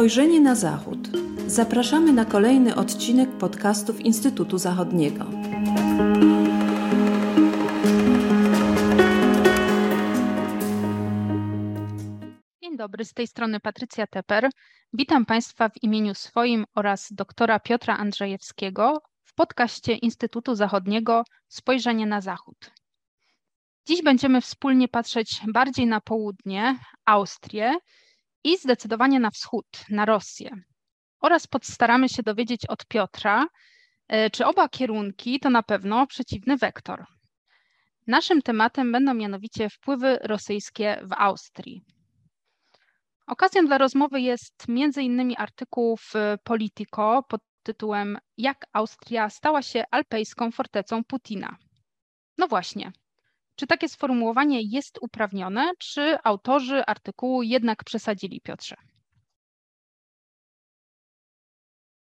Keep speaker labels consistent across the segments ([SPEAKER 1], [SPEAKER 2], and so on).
[SPEAKER 1] Spojrzenie na Zachód. Zapraszamy na kolejny odcinek podcastów Instytutu Zachodniego.
[SPEAKER 2] Dzień dobry, z tej strony Patrycja Teper. Witam Państwa w imieniu swoim oraz doktora Piotra Andrzejewskiego w podcaście Instytutu Zachodniego Spojrzenie na Zachód. Dziś będziemy wspólnie patrzeć bardziej na południe, Austrię i zdecydowanie na wschód, na Rosję. Oraz postaramy się dowiedzieć od Piotra, e, czy oba kierunki to na pewno przeciwny wektor. Naszym tematem będą mianowicie wpływy rosyjskie w Austrii. Okazją dla rozmowy jest m.in. artykuł w Politico pod tytułem Jak Austria stała się alpejską fortecą Putina. No właśnie, czy takie sformułowanie jest uprawnione, czy autorzy artykułu jednak przesadzili, Piotrze?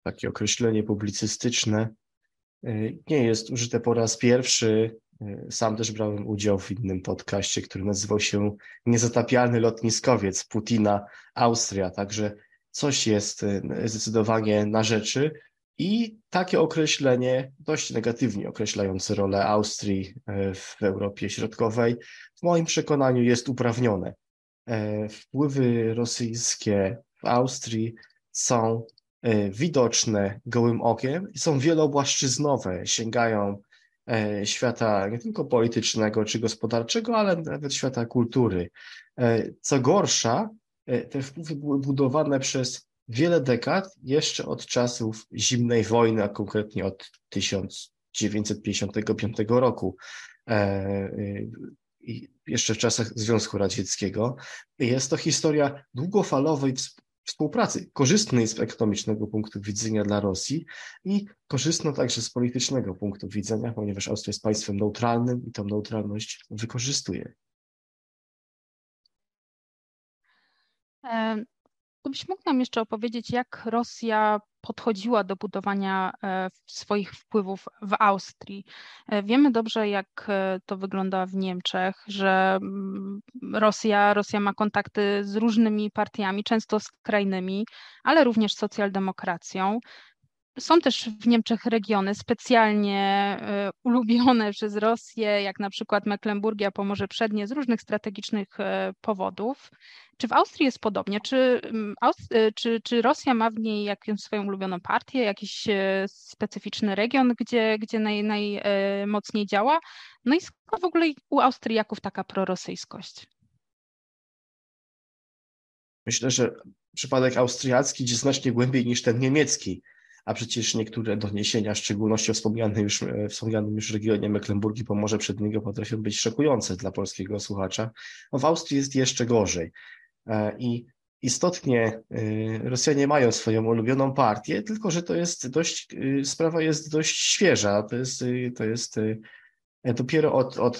[SPEAKER 3] Takie określenie publicystyczne y, nie jest użyte po raz pierwszy. Y, sam też brałem udział w innym podcaście, który nazywał się Niezatapialny lotniskowiec Putina Austria. Także coś jest y, zdecydowanie na rzeczy. I takie określenie, dość negatywnie określające rolę Austrii e, w Europie Środkowej, w moim przekonaniu jest uprawnione. E, wpływy rosyjskie w Austrii są e, widoczne gołym okiem i są wielobłaszczyznowe, sięgają świata nie tylko politycznego czy gospodarczego, ale nawet świata kultury. Co gorsza, te wpływy były budowane przez wiele dekad, jeszcze od czasów zimnej wojny, a konkretnie od 1955 roku, e, jeszcze w czasach Związku Radzieckiego. Jest to historia długofalowej współpracy, korzystnej z ekonomicznego punktu widzenia dla Rosji i korzystna także z politycznego punktu widzenia, ponieważ Austria jest państwem neutralnym i tą neutralność wykorzystuje.
[SPEAKER 2] Gdybyś mógł nam jeszcze opowiedzieć, jak Rosja podchodziła do budowania e, swoich wpływów w Austrii. E, wiemy dobrze, jak e, to wygląda w Niemczech, że mm, Rosja, Rosja ma kontakty z różnymi partiami, często skrajnymi, ale również socjaldemokracją. Są też w Niemczech regiony specjalnie ulubione przez Rosję, jak na przykład Mecklenburgia, Pomorze Przednie, z różnych strategicznych powodów. Czy w Austrii jest podobnie? Czy, y, czy, czy Rosja ma w niej jakąś swoją ulubioną partię, jakiś e, specyficzny region, gdzie, gdzie naj, najmocniej e, działa? No i skąd w ogóle u Austriaków taka prorosyjskość?
[SPEAKER 3] Myślę, że przypadek austriacki idzie znacznie głębiej niż ten niemiecki, a przecież niektóre doniesienia, w szczególności o wspomnianym już, e, wspomnianym już regionie Mecklenburgii Pomorze Przedniego potrafią być szokujące dla polskiego słuchacza. No w Austrii jest jeszcze gorzej. E, I istotnie y, Rosjanie mają swoją ulubioną partię, tylko że to jest dość, sprawa jest dość świeża. To jest, to jest dopiero od, od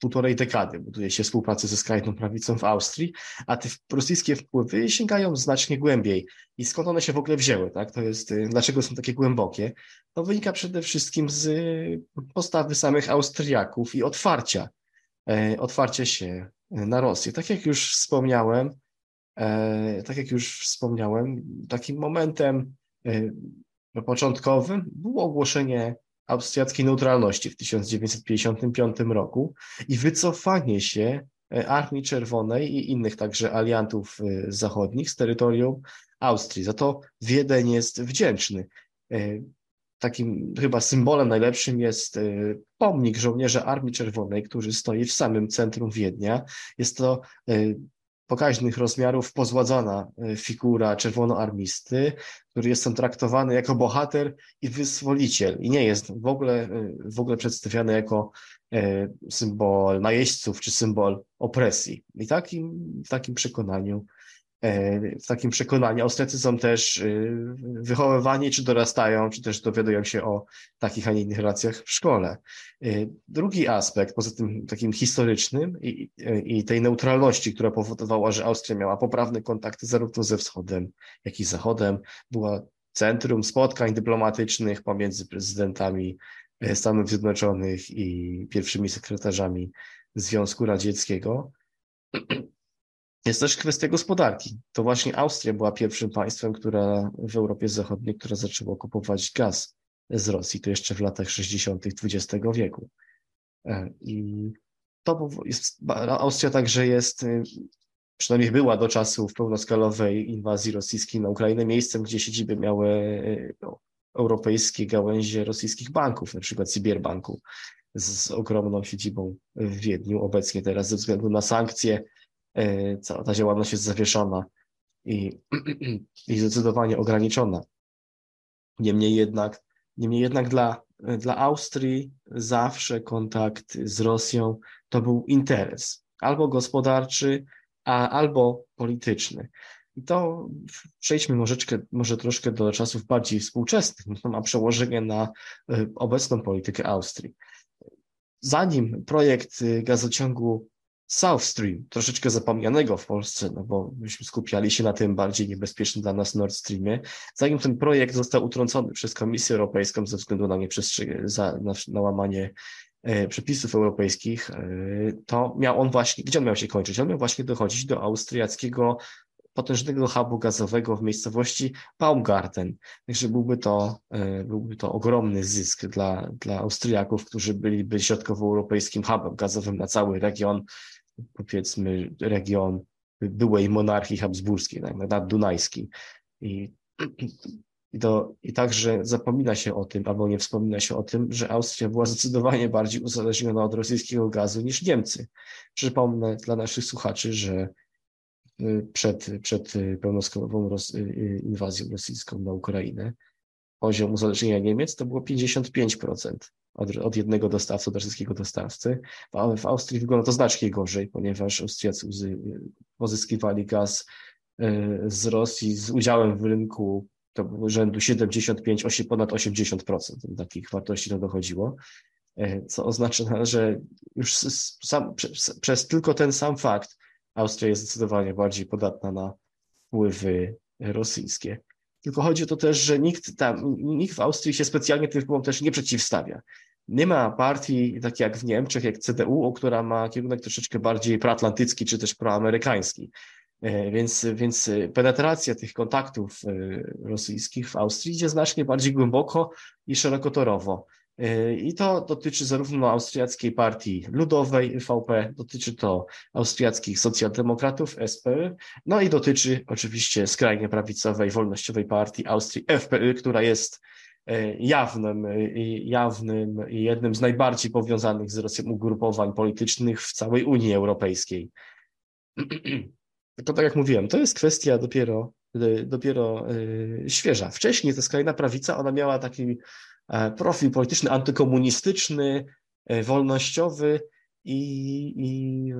[SPEAKER 3] półtorej dekady buduje się współpracę ze skrajną prawicą w Austrii, a te rosyjskie wpływy sięgają znacznie głębiej. I skąd one się w ogóle wzięły? Tak? To jest, dlaczego są takie głębokie? To wynika przede wszystkim z postawy samych Austriaków i otwarcia, e, otwarcia się na Rosję. Tak jak już wspomniałem, e, tak jak już wspomniałem, takim momentem e, początkowym było ogłoszenie austriackiej neutralności w 1955 roku i wycofanie się e, Armii Czerwonej i innych także aliantów zachodnich z terytorium Austrii. Za to Wiedeń jest wdzięczny takim chyba symbolem najlepszym jest pomnik żołnierza Armii Czerwonej, który stoi w samym centrum Wiednia. Jest to pokaźnych rozmiarów pozładzona y, figura czerwonoarmisty, który jest tam traktowany jako bohater i wyzwoliciel i nie jest w ogóle, w ogóle przedstawiany jako symbol najeźdźców czy symbol opresji. I takim, w takim przekonaniu w takim przekonaniu. Austriacy są też e, wychowywani, czy dorastają, czy też dowiadują się o takich, a nie innych relacjach w szkole. E, drugi aspekt, poza tym takim historycznym i, i tej neutralności, która powodowała, że Austria miała poprawne kontakty zarówno ze wschodem, jak i zachodem, była centrum spotkań dyplomatycznych pomiędzy prezydentami Stanów Zjednoczonych i pierwszymi sekretarzami Związku Radzieckiego Jest też kwestia gospodarki. To właśnie Austria była pierwszym państwem, która w Europie Zachodniej, która zaczęła kupować gaz z Rosji, to jeszcze w latach 60. XX wieku. E, I to jest, Austria także jest, y, przynajmniej była do czasów pełnoskalowej inwazji rosyjskiej na Ukrainę, miejscem, gdzie siedziby miały y, no, europejskie gałęzie rosyjskich banków, na przykład Sibierbanku z ogromną siedzibą w Wiedniu. Obecnie teraz ze względu na sankcje cała ta działalność jest zawieszona i, i zdecydowanie ograniczona. Niemniej jednak, niemniej jednak dla, dla Austrii zawsze kontakt z Rosją to był interes, albo gospodarczy, a, albo polityczny. I to przejdźmy może troszkę do czasów bardziej współczesnych. To ma przełożenie na e, obecną politykę Austrii. Zanim projekt e, gazociągu South Stream, troszeczkę zapomnianego w Polsce, no bo myśmy skupiali się na tym bardziej niebezpiecznym dla nas Nord Streamie, zanim ten projekt został utrącony przez Komisję Europejską ze względu na, za, na, na łamanie E, przepisów europejskich, e, to miał on właśnie, gdzie on miał się kończyć? On miał właśnie dochodzić do austriackiego potężnego hubu gazowego w miejscowości Baumgarten. Także byłby to, e, byłby to ogromny zysk dla, dla Austriaków, którzy byliby środkowoeuropejskim hubem gazowym na cały region, powiedzmy region byłej monarchii habsburskiej, naddunajskiej. I i, to, I także zapomina się o tym, albo nie wspomina się o tym, że Austria była zdecydowanie bardziej uzależniona od rosyjskiego gazu niż Niemcy. Przypomnę dla naszych słuchaczy, że y, przed, przed pełnoskalową Ros y, inwazją rosyjską na Ukrainę poziom uzależnienia Niemiec to było 55% od, od jednego dostawcy, od rosyjskiego dostawcy. W, w Austrii wygląda to znacznie gorzej, ponieważ Austriacy pozyskiwali gaz y, z Rosji z udziałem w rynku to było rzędu 75, ponad 80% takich wartości to dochodziło, e, co oznacza, że już sam, przez, przez tylko ten sam fakt Austria jest zdecydowanie bardziej podatna na wpływy rosyjskie. Tylko chodzi o to też, że nikt tam, nikt w Austrii się specjalnie tym wpływom też nie przeciwstawia. Nie ma partii, tak jak w Niemczech, jak CDU, która ma kierunek troszeczkę bardziej proatlantycki czy też proamerykański. E, więc, więc penetracja tych kontaktów e, rosyjskich w Austrii idzie znacznie bardziej głęboko i szerokotorowo. E, I to dotyczy zarówno austriackiej partii ludowej VP, dotyczy to austriackich socjaldemokratów SPÖ, no i dotyczy oczywiście skrajnie prawicowej, wolnościowej partii Austrii FPÖ, która jest jawnym, jawnym i jednym z najbardziej powiązanych z Rosją ugrupowań politycznych w całej Unii Europejskiej. Tylko tak jak mówiłem, to jest kwestia dopiero, dopiero świeża. Wcześniej ta skrajna prawica, ona miała taki profil polityczny antykomunistyczny, e, wolnościowy, i, i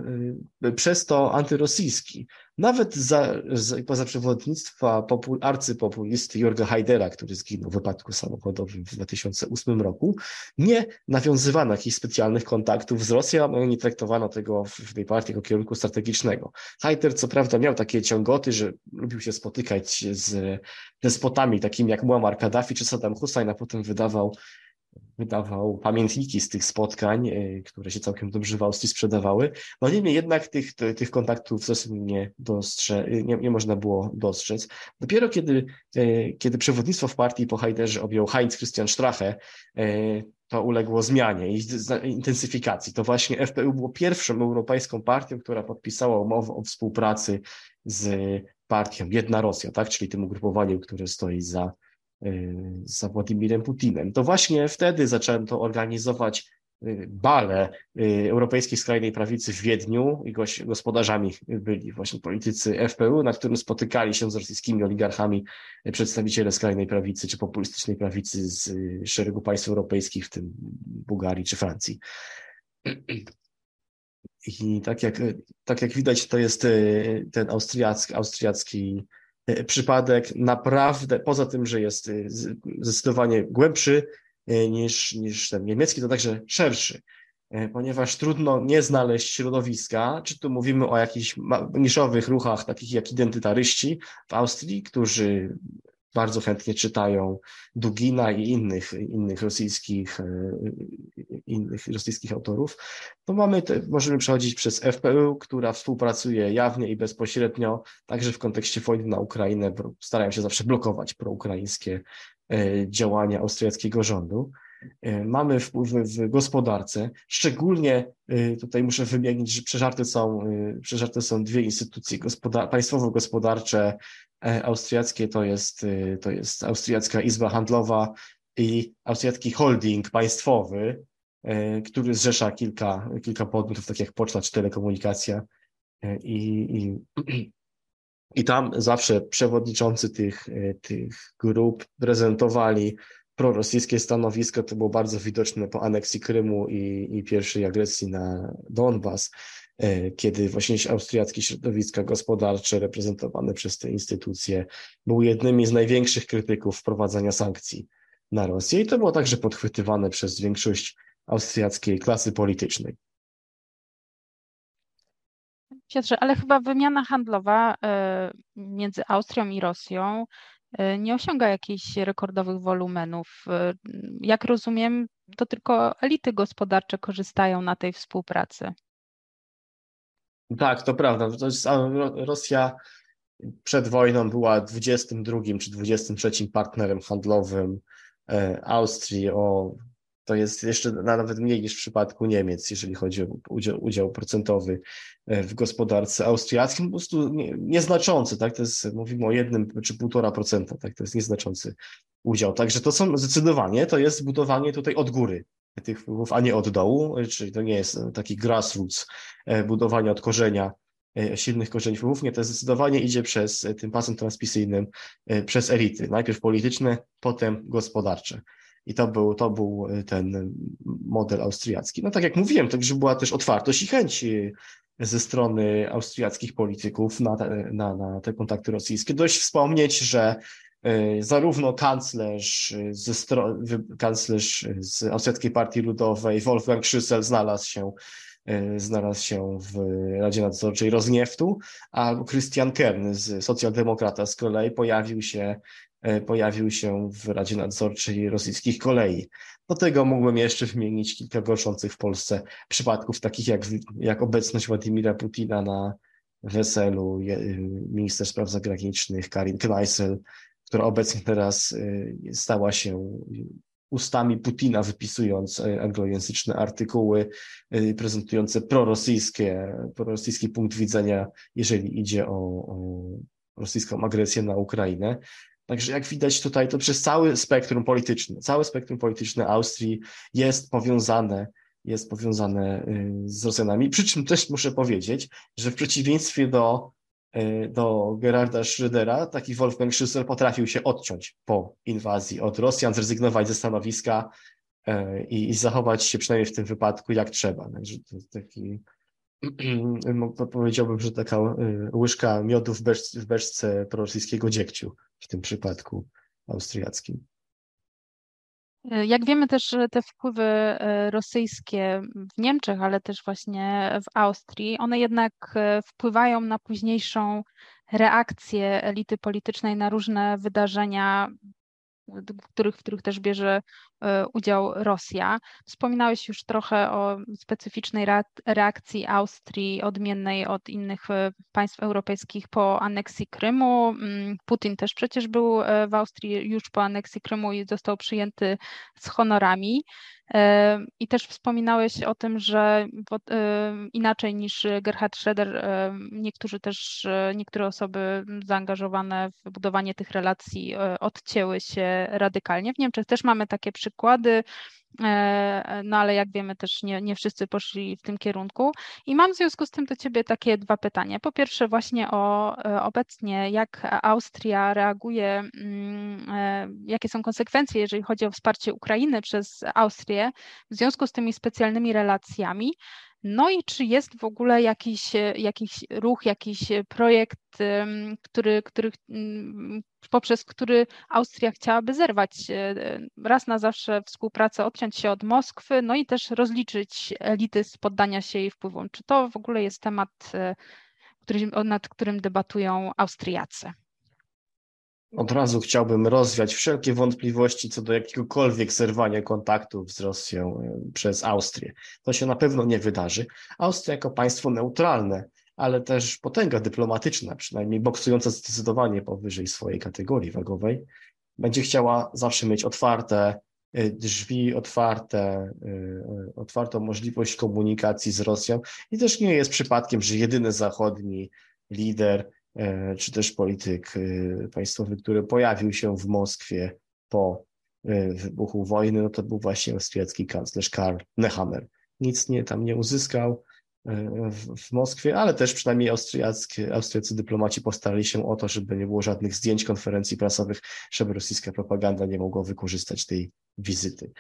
[SPEAKER 3] y, przez to antyrosyjski. Nawet za, za, przewodnictwa popul, arcypopulisty Jorga Haidera, który zginął w wypadku samochodowym w 2008 roku, nie nawiązywano jakichś specjalnych kontaktów z Rosją, nie traktowano tego w, w tej partii jako kierunku strategicznego. Haider co prawda miał takie ciągoty, że lubił się spotykać z despotami takimi jak Muammar Kaddafi czy Saddam Hussein, a potem wydawał wydawał pamiętniki z tych spotkań, e, które się całkiem dobrze w Austrii sprzedawały. No niemniej jednak tych, tych kontaktów w zasadzie nie, dostrze, nie, nie można było dostrzec. Dopiero kiedy, e, kiedy przewodnictwo w partii po Haiderze objął Heinz Christian Strache, e, to uległo zmianie i intensyfikacji. To właśnie FPU było pierwszą europejską partią, która podpisała umowę o współpracy z partią Jedna Rosja, tak? czyli tym ugrupowaniem, które stoi za za Władimirem Putinem. To właśnie wtedy zaczęto organizować y, bale y, Europejskiej Skrajnej Prawicy w Wiedniu i gospodarzami byli właśnie politycy FPU, na którym spotykali się z rosyjskimi oligarchami przedstawiciele skrajnej prawicy czy populistycznej prawicy z szeregu państw europejskich, w tym Bułgarii czy Francji. I tak jak, tak jak widać, to jest ten austriacki, austriacki przypadek naprawdę, poza tym, że jest e, zdecydowanie głębszy e, niż, niż ten niemiecki, to także szerszy, ponieważ trudno nie znaleźć środowiska, czy tu mówimy o jakichś niszowych ruchach, takich jak identytaryści w Austrii, którzy bardzo chętnie czytają Dugina i innych, innych rosyjskich, innych rosyjskich autorów, to mamy te, możemy przechodzić przez FPU, która współpracuje jawnie i bezpośrednio, także w kontekście wojny na Ukrainę, starają się zawsze blokować proukraińskie działania austriackiego rządu. E, mamy wpływ w gospodarce. Szczególnie e, tutaj muszę wymienić, że przeżarte są, e, przeżarte są dwie instytucje gospodar państwowo-gospodarcze austriackie, to jest, to jest Austriacka Izba Handlowa i Austriacki Holding Państwowy, który zrzesza kilka, kilka podmiotów, takich jak poczta czy telekomunikacja. I, i, i tam zawsze przewodniczący tych, tych grup prezentowali prorosyjskie stanowisko to było bardzo widoczne po aneksji Krymu i, i pierwszej agresji na Donbas, e, kiedy właśnie austriackie środowiska gospodarcze reprezentowane przez te instytucje były jednymi z największych krytyków wprowadzania sankcji na Rosję i to było także podchwytywane przez większość austriackiej klasy politycznej.
[SPEAKER 2] Piotrze, ale chyba wymiana handlowa e, między Austrią i Rosją nie osiąga jakichś rekordowych wolumenów. E, jak rozumiem, to tylko elity gospodarcze korzystają na tej współpracy.
[SPEAKER 3] Tak, to prawda. To jest, Rosja przed wojną była 22 czy 23 partnerem handlowym e, Austrii o to jest jeszcze nawet mniej niż w przypadku Niemiec, jeżeli chodzi o udział, udział procentowy e, w gospodarce austriackiej, po prostu nie, nieznaczący, tak, to jest, mówimy o jednym czy półtora procenta, tak, to jest nieznaczący udział, także to są zdecydowanie, to jest budowanie tutaj od góry tych wpływów, a nie od dołu, czyli to nie jest taki grassroots e, budowania od korzenia e, silnych korzeni wpływów, nie, to zdecydowanie idzie przez tym pasem transmisyjnym, przez elity, najpierw polityczne, potem gospodarcze. I to był, to był e, ten model austriacki. No tak jak mówiłem, także była też otwartość i chęć e, ze strony austriackich polityków na te, na, na te kontakty rosyjskie. Dość wspomnieć, że e, zarówno kanclerz, ze stro, kanclerz z Austriackiej Partii Ludowej Wolfgang Schüssel znalazł się znalazł się w Radzie Nadzorczej Roznieftu, a Christian Kern z socjaldemokrata z kolei pojawił się E, pojawił się w Radzie Nadzorczej rosyjskich kolei. Do tego mógłbym jeszcze wymienić kilka gorszących w Polsce przypadków, takich jak, jak obecność Władimira Putina na weselu y, minister spraw zagranicznych Karin Kneissel, która obecnie teraz y, stała się ustami Putina, wypisując y, anglojęzyczne artykuły prezentujące prorosyjskie, prorosyjski punkt widzenia, jeżeli idzie o, o rosyjską agresję na Ukrainę. Także jak widać tutaj, to przez cały spektrum polityczny, całe spektrum polityczne Austrii jest powiązane, jest powiązane y, z Rosjanami. Przy czym też muszę powiedzieć, że w przeciwieństwie do, y, do Gerarda Schrödera, taki Wolfgang Schüssel potrafił się odciąć po inwazji od Rosjan, zrezygnować ze stanowiska y, i, i zachować się przynajmniej w tym wypadku jak trzeba. Także to jest taki powiedziałbym, że taka łyżka miodu w, beczce, w beczce prorosyjskiego dziegciu w tym przypadku austriackim.
[SPEAKER 2] Jak wiemy też, te wpływy y, rosyjskie w Niemczech, ale też właśnie w Austrii, one jednak y, wpływają na późniejszą reakcję elity politycznej na różne wydarzenia w których, w których też bierze e, udział Rosja. Wspominałeś już trochę o specyficznej reakcji Austrii, odmiennej od innych e, państw europejskich po aneksji Krymu. Mm, Putin też przecież był e, w Austrii już po aneksji Krymu i został przyjęty z honorami. I też wspominałeś o tym, że inaczej niż Gerhard Schroeder, niektórzy też, niektóre osoby zaangażowane w budowanie tych relacji odcięły się radykalnie. W Niemczech też mamy takie przykłady. E, no ale jak wiemy, też nie, nie wszyscy poszli w tym kierunku. I mam w związku z tym do Ciebie takie dwa pytania. Po pierwsze, właśnie o e, obecnie, jak Austria reaguje, mm, e, jakie są konsekwencje, jeżeli chodzi o wsparcie Ukrainy przez Austrię w związku z tymi specjalnymi relacjami. No i czy jest w ogóle jakiś, jakiś ruch, jakiś projekt, który, który, mm, poprzez który Austria chciałaby zerwać e, raz na zawsze współpracę, odciąć się od Moskwy, no i też rozliczyć elity z poddania się jej wpływom. Czy to w ogóle jest temat, e, który, nad którym debatują Austriacy?
[SPEAKER 3] Od razu chciałbym rozwiać wszelkie wątpliwości co do jakiegokolwiek zerwania kontaktów z Rosją e, przez Austrię. To się na pewno nie wydarzy. Austria jako państwo neutralne, ale też potęga dyplomatyczna, przynajmniej boksująca zdecydowanie powyżej swojej kategorii wagowej, będzie chciała zawsze mieć otwarte e, drzwi, otwarte, e, otwartą możliwość komunikacji z Rosją. I też nie jest przypadkiem, że jedyny zachodni lider czy też polityk e, państwowy, który pojawił się w Moskwie po e, wybuchu wojny, no to był właśnie austriacki kanclerz Karl Nehammer. Nic nie, tam nie uzyskał w, w Moskwie, ale też przynajmniej austriackie, austriacy dyplomaci postarali się o to, żeby nie było żadnych zdjęć konferencji prasowych, żeby rosyjska propaganda nie mogła wykorzystać tej wizyty.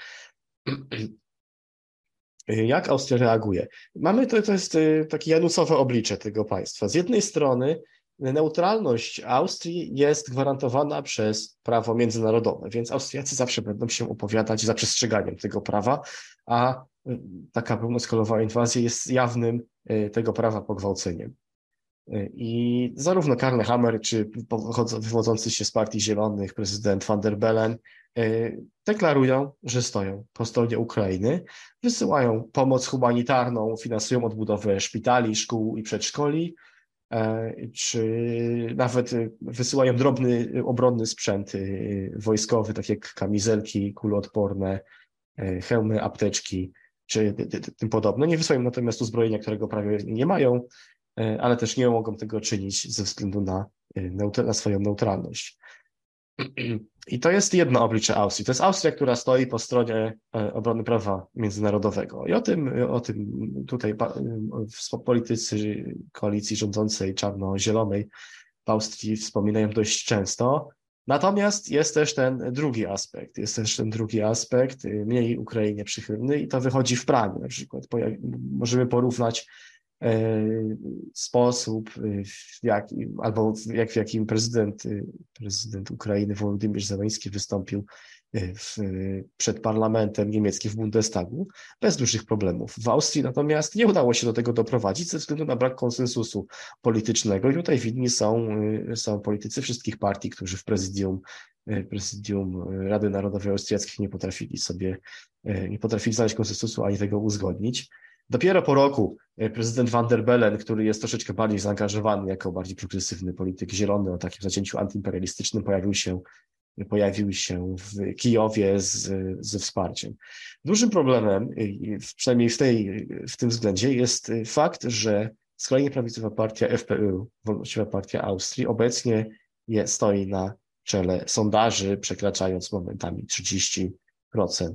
[SPEAKER 3] Jak Austria reaguje? Mamy to, to jest takie janusowe oblicze tego państwa. Z jednej strony neutralność Austrii jest gwarantowana przez prawo międzynarodowe, więc Austriacy zawsze będą się opowiadać za przestrzeganiem tego prawa, a y, taka pełnoskalowa inwazja jest jawnym y, tego prawa pogwałceniem. Y, I zarówno Karl Hammer, czy wywodzący się z Partii Zielonych prezydent van der Bellen deklarują, że stoją po stronie Ukrainy, wysyłają pomoc humanitarną, finansują odbudowę szpitali, szkół i przedszkoli, czy nawet wysyłają drobny obronny sprzęt y, wojskowy, tak jak kamizelki kuloodporne, e, hełmy, apteczki, czy tym podobne. Nie wysyłają natomiast uzbrojenia, którego prawie nie mają, e, ale też nie mogą tego czynić ze względu na, na swoją neutralność. I to jest jedno oblicze Austrii. To jest Austria, która stoi po stronie e, obrony prawa międzynarodowego. I o tym, o tym tutaj politycy koalicji rządzącej czarno-zielonej w Austrii wspominają dość często. Natomiast jest też ten drugi aspekt, jest też ten drugi aspekt, y, mniej Ukrainie przychylny i to wychodzi w praniu na przykład. Możemy porównać E, sposób, y, w jaki, albo jak, w jakim prezydent, y, prezydent Ukrainy Wołodymyr Zeleński wystąpił w, przed parlamentem niemieckim w Bundestagu bez dużych problemów. W Austrii natomiast nie udało się do tego doprowadzić ze względu na brak konsensusu politycznego i tutaj winni są, są politycy wszystkich partii, którzy w prezydium prezydium Rady Narodowej Austriackiej nie potrafili sobie, nie potrafili znaleźć konsensusu ani tego uzgodnić. Dopiero po roku e, prezydent van der Bellen, który jest troszeczkę bardziej zaangażowany jako bardziej progresywny polityk zielony o takim zacięciu antyimperialistycznym, pojawił się, pojawił się w Kijowie z, ze wsparciem. Dużym problemem, przynajmniej w, tej, w tym względzie, jest fakt, że skrajnie prawicowa partia FPÖ, Wolnościowa Partia Austrii, obecnie je, stoi na czele sondaży, przekraczając momentami 30%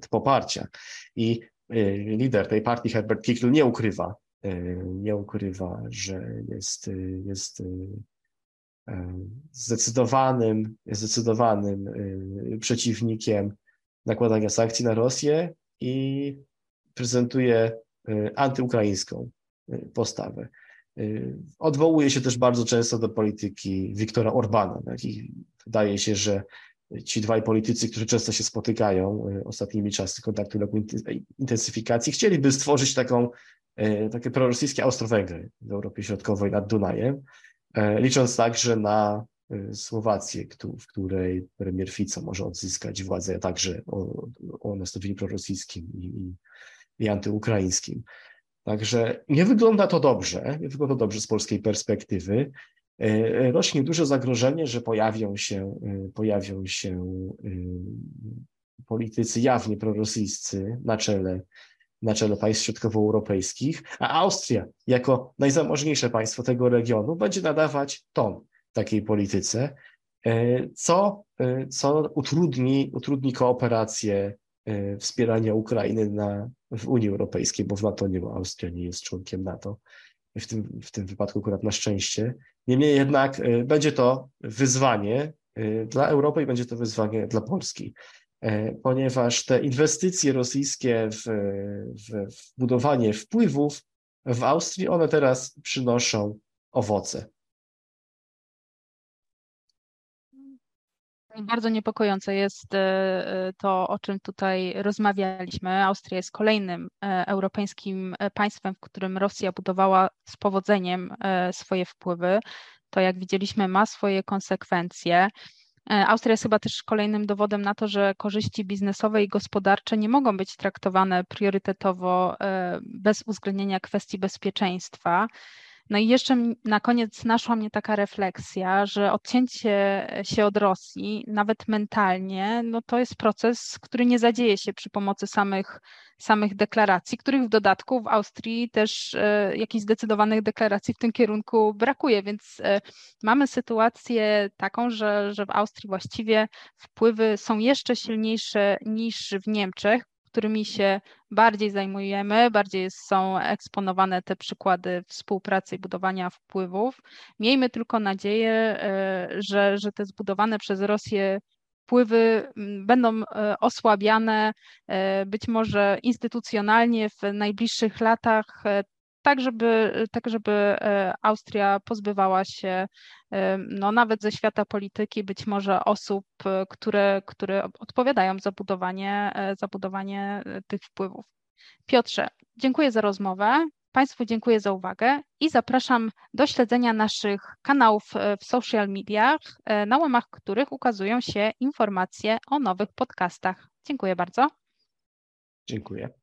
[SPEAKER 3] poparcia. I lider tej partii, Herbert Kickl, nie ukrywa, y, nie ukrywa, że jest, y, jest zdecydowanym, zdecydowanym przeciwnikiem nakładania sankcji na Rosję i prezentuje antyukraińską postawę. Odwołuje się też bardzo często do polityki Wiktora Orbana. I wydaje się, że ci dwaj politycy, którzy często się spotykają e, ostatnimi czasy kontaktu intensyfikacji, chcieliby stworzyć taką, e, takie prorosyjskie Austro-Węgry w Europie Środkowej nad Dunajem, e, licząc także na Słowację, w której premier Fico może odzyskać władzę także o, o nastawieniu prorosyjskim i, i, i antyukraińskim. Także nie wygląda to dobrze, nie wygląda dobrze z polskiej perspektywy. E, rośnie duże zagrożenie, że pojawią się, e, pojawią się e, politycy jawnie prorosyjscy na czele, na czele państw środkowoeuropejskich, a Austria, jako najzamożniejsze państwo tego regionu, będzie nadawać ton takiej polityce, co, co utrudni, utrudni kooperację wspierania Ukrainy na, w Unii Europejskiej, bo w NATO nie ma, Austria nie jest członkiem NATO w tym, w tym wypadku akurat na szczęście. Niemniej jednak y, będzie to wyzwanie y, dla Europy i będzie to wyzwanie dla Polski, y, ponieważ te inwestycje rosyjskie w, w, w budowanie wpływów w Austrii, one teraz przynoszą owoce.
[SPEAKER 2] Bardzo niepokojące jest e, e, to, o czym tutaj rozmawialiśmy. Austria jest kolejnym e, europejskim państwem, w którym Rosja budowała z powodzeniem swoje wpływy. To, jak widzieliśmy, ma swoje konsekwencje. Austria jest chyba też kolejnym dowodem na to, że korzyści biznesowe i gospodarcze nie mogą być traktowane priorytetowo bez uwzględnienia kwestii bezpieczeństwa. No i jeszcze na koniec naszła mnie taka refleksja, że odcięcie się od Rosji, nawet mentalnie, no to jest proces, który nie zadzieje się przy pomocy samych, samych deklaracji, których w dodatku w Austrii też e, jakichś zdecydowanych deklaracji w tym kierunku brakuje, więc e, mamy sytuację taką, że, że w Austrii właściwie wpływy są jeszcze silniejsze niż w Niemczech, którymi się bardziej zajmujemy, bardziej są eksponowane te przykłady współpracy i budowania wpływów. Miejmy tylko nadzieję, e, że, że te zbudowane przez Rosję wpływy będą e, osłabiane, e, być może instytucjonalnie w najbliższych latach tak żeby, tak żeby e, Austria pozbywała się e, no, nawet ze świata polityki być może osób, e, które, które odpowiadają za budowanie, za budowanie tych wpływów. Piotrze, dziękuję za rozmowę. Państwu dziękuję za uwagę i zapraszam do śledzenia naszych kanałów w social mediach, na łamach których ukazują się informacje o nowych podcastach. Dziękuję bardzo.
[SPEAKER 3] Dziękuję.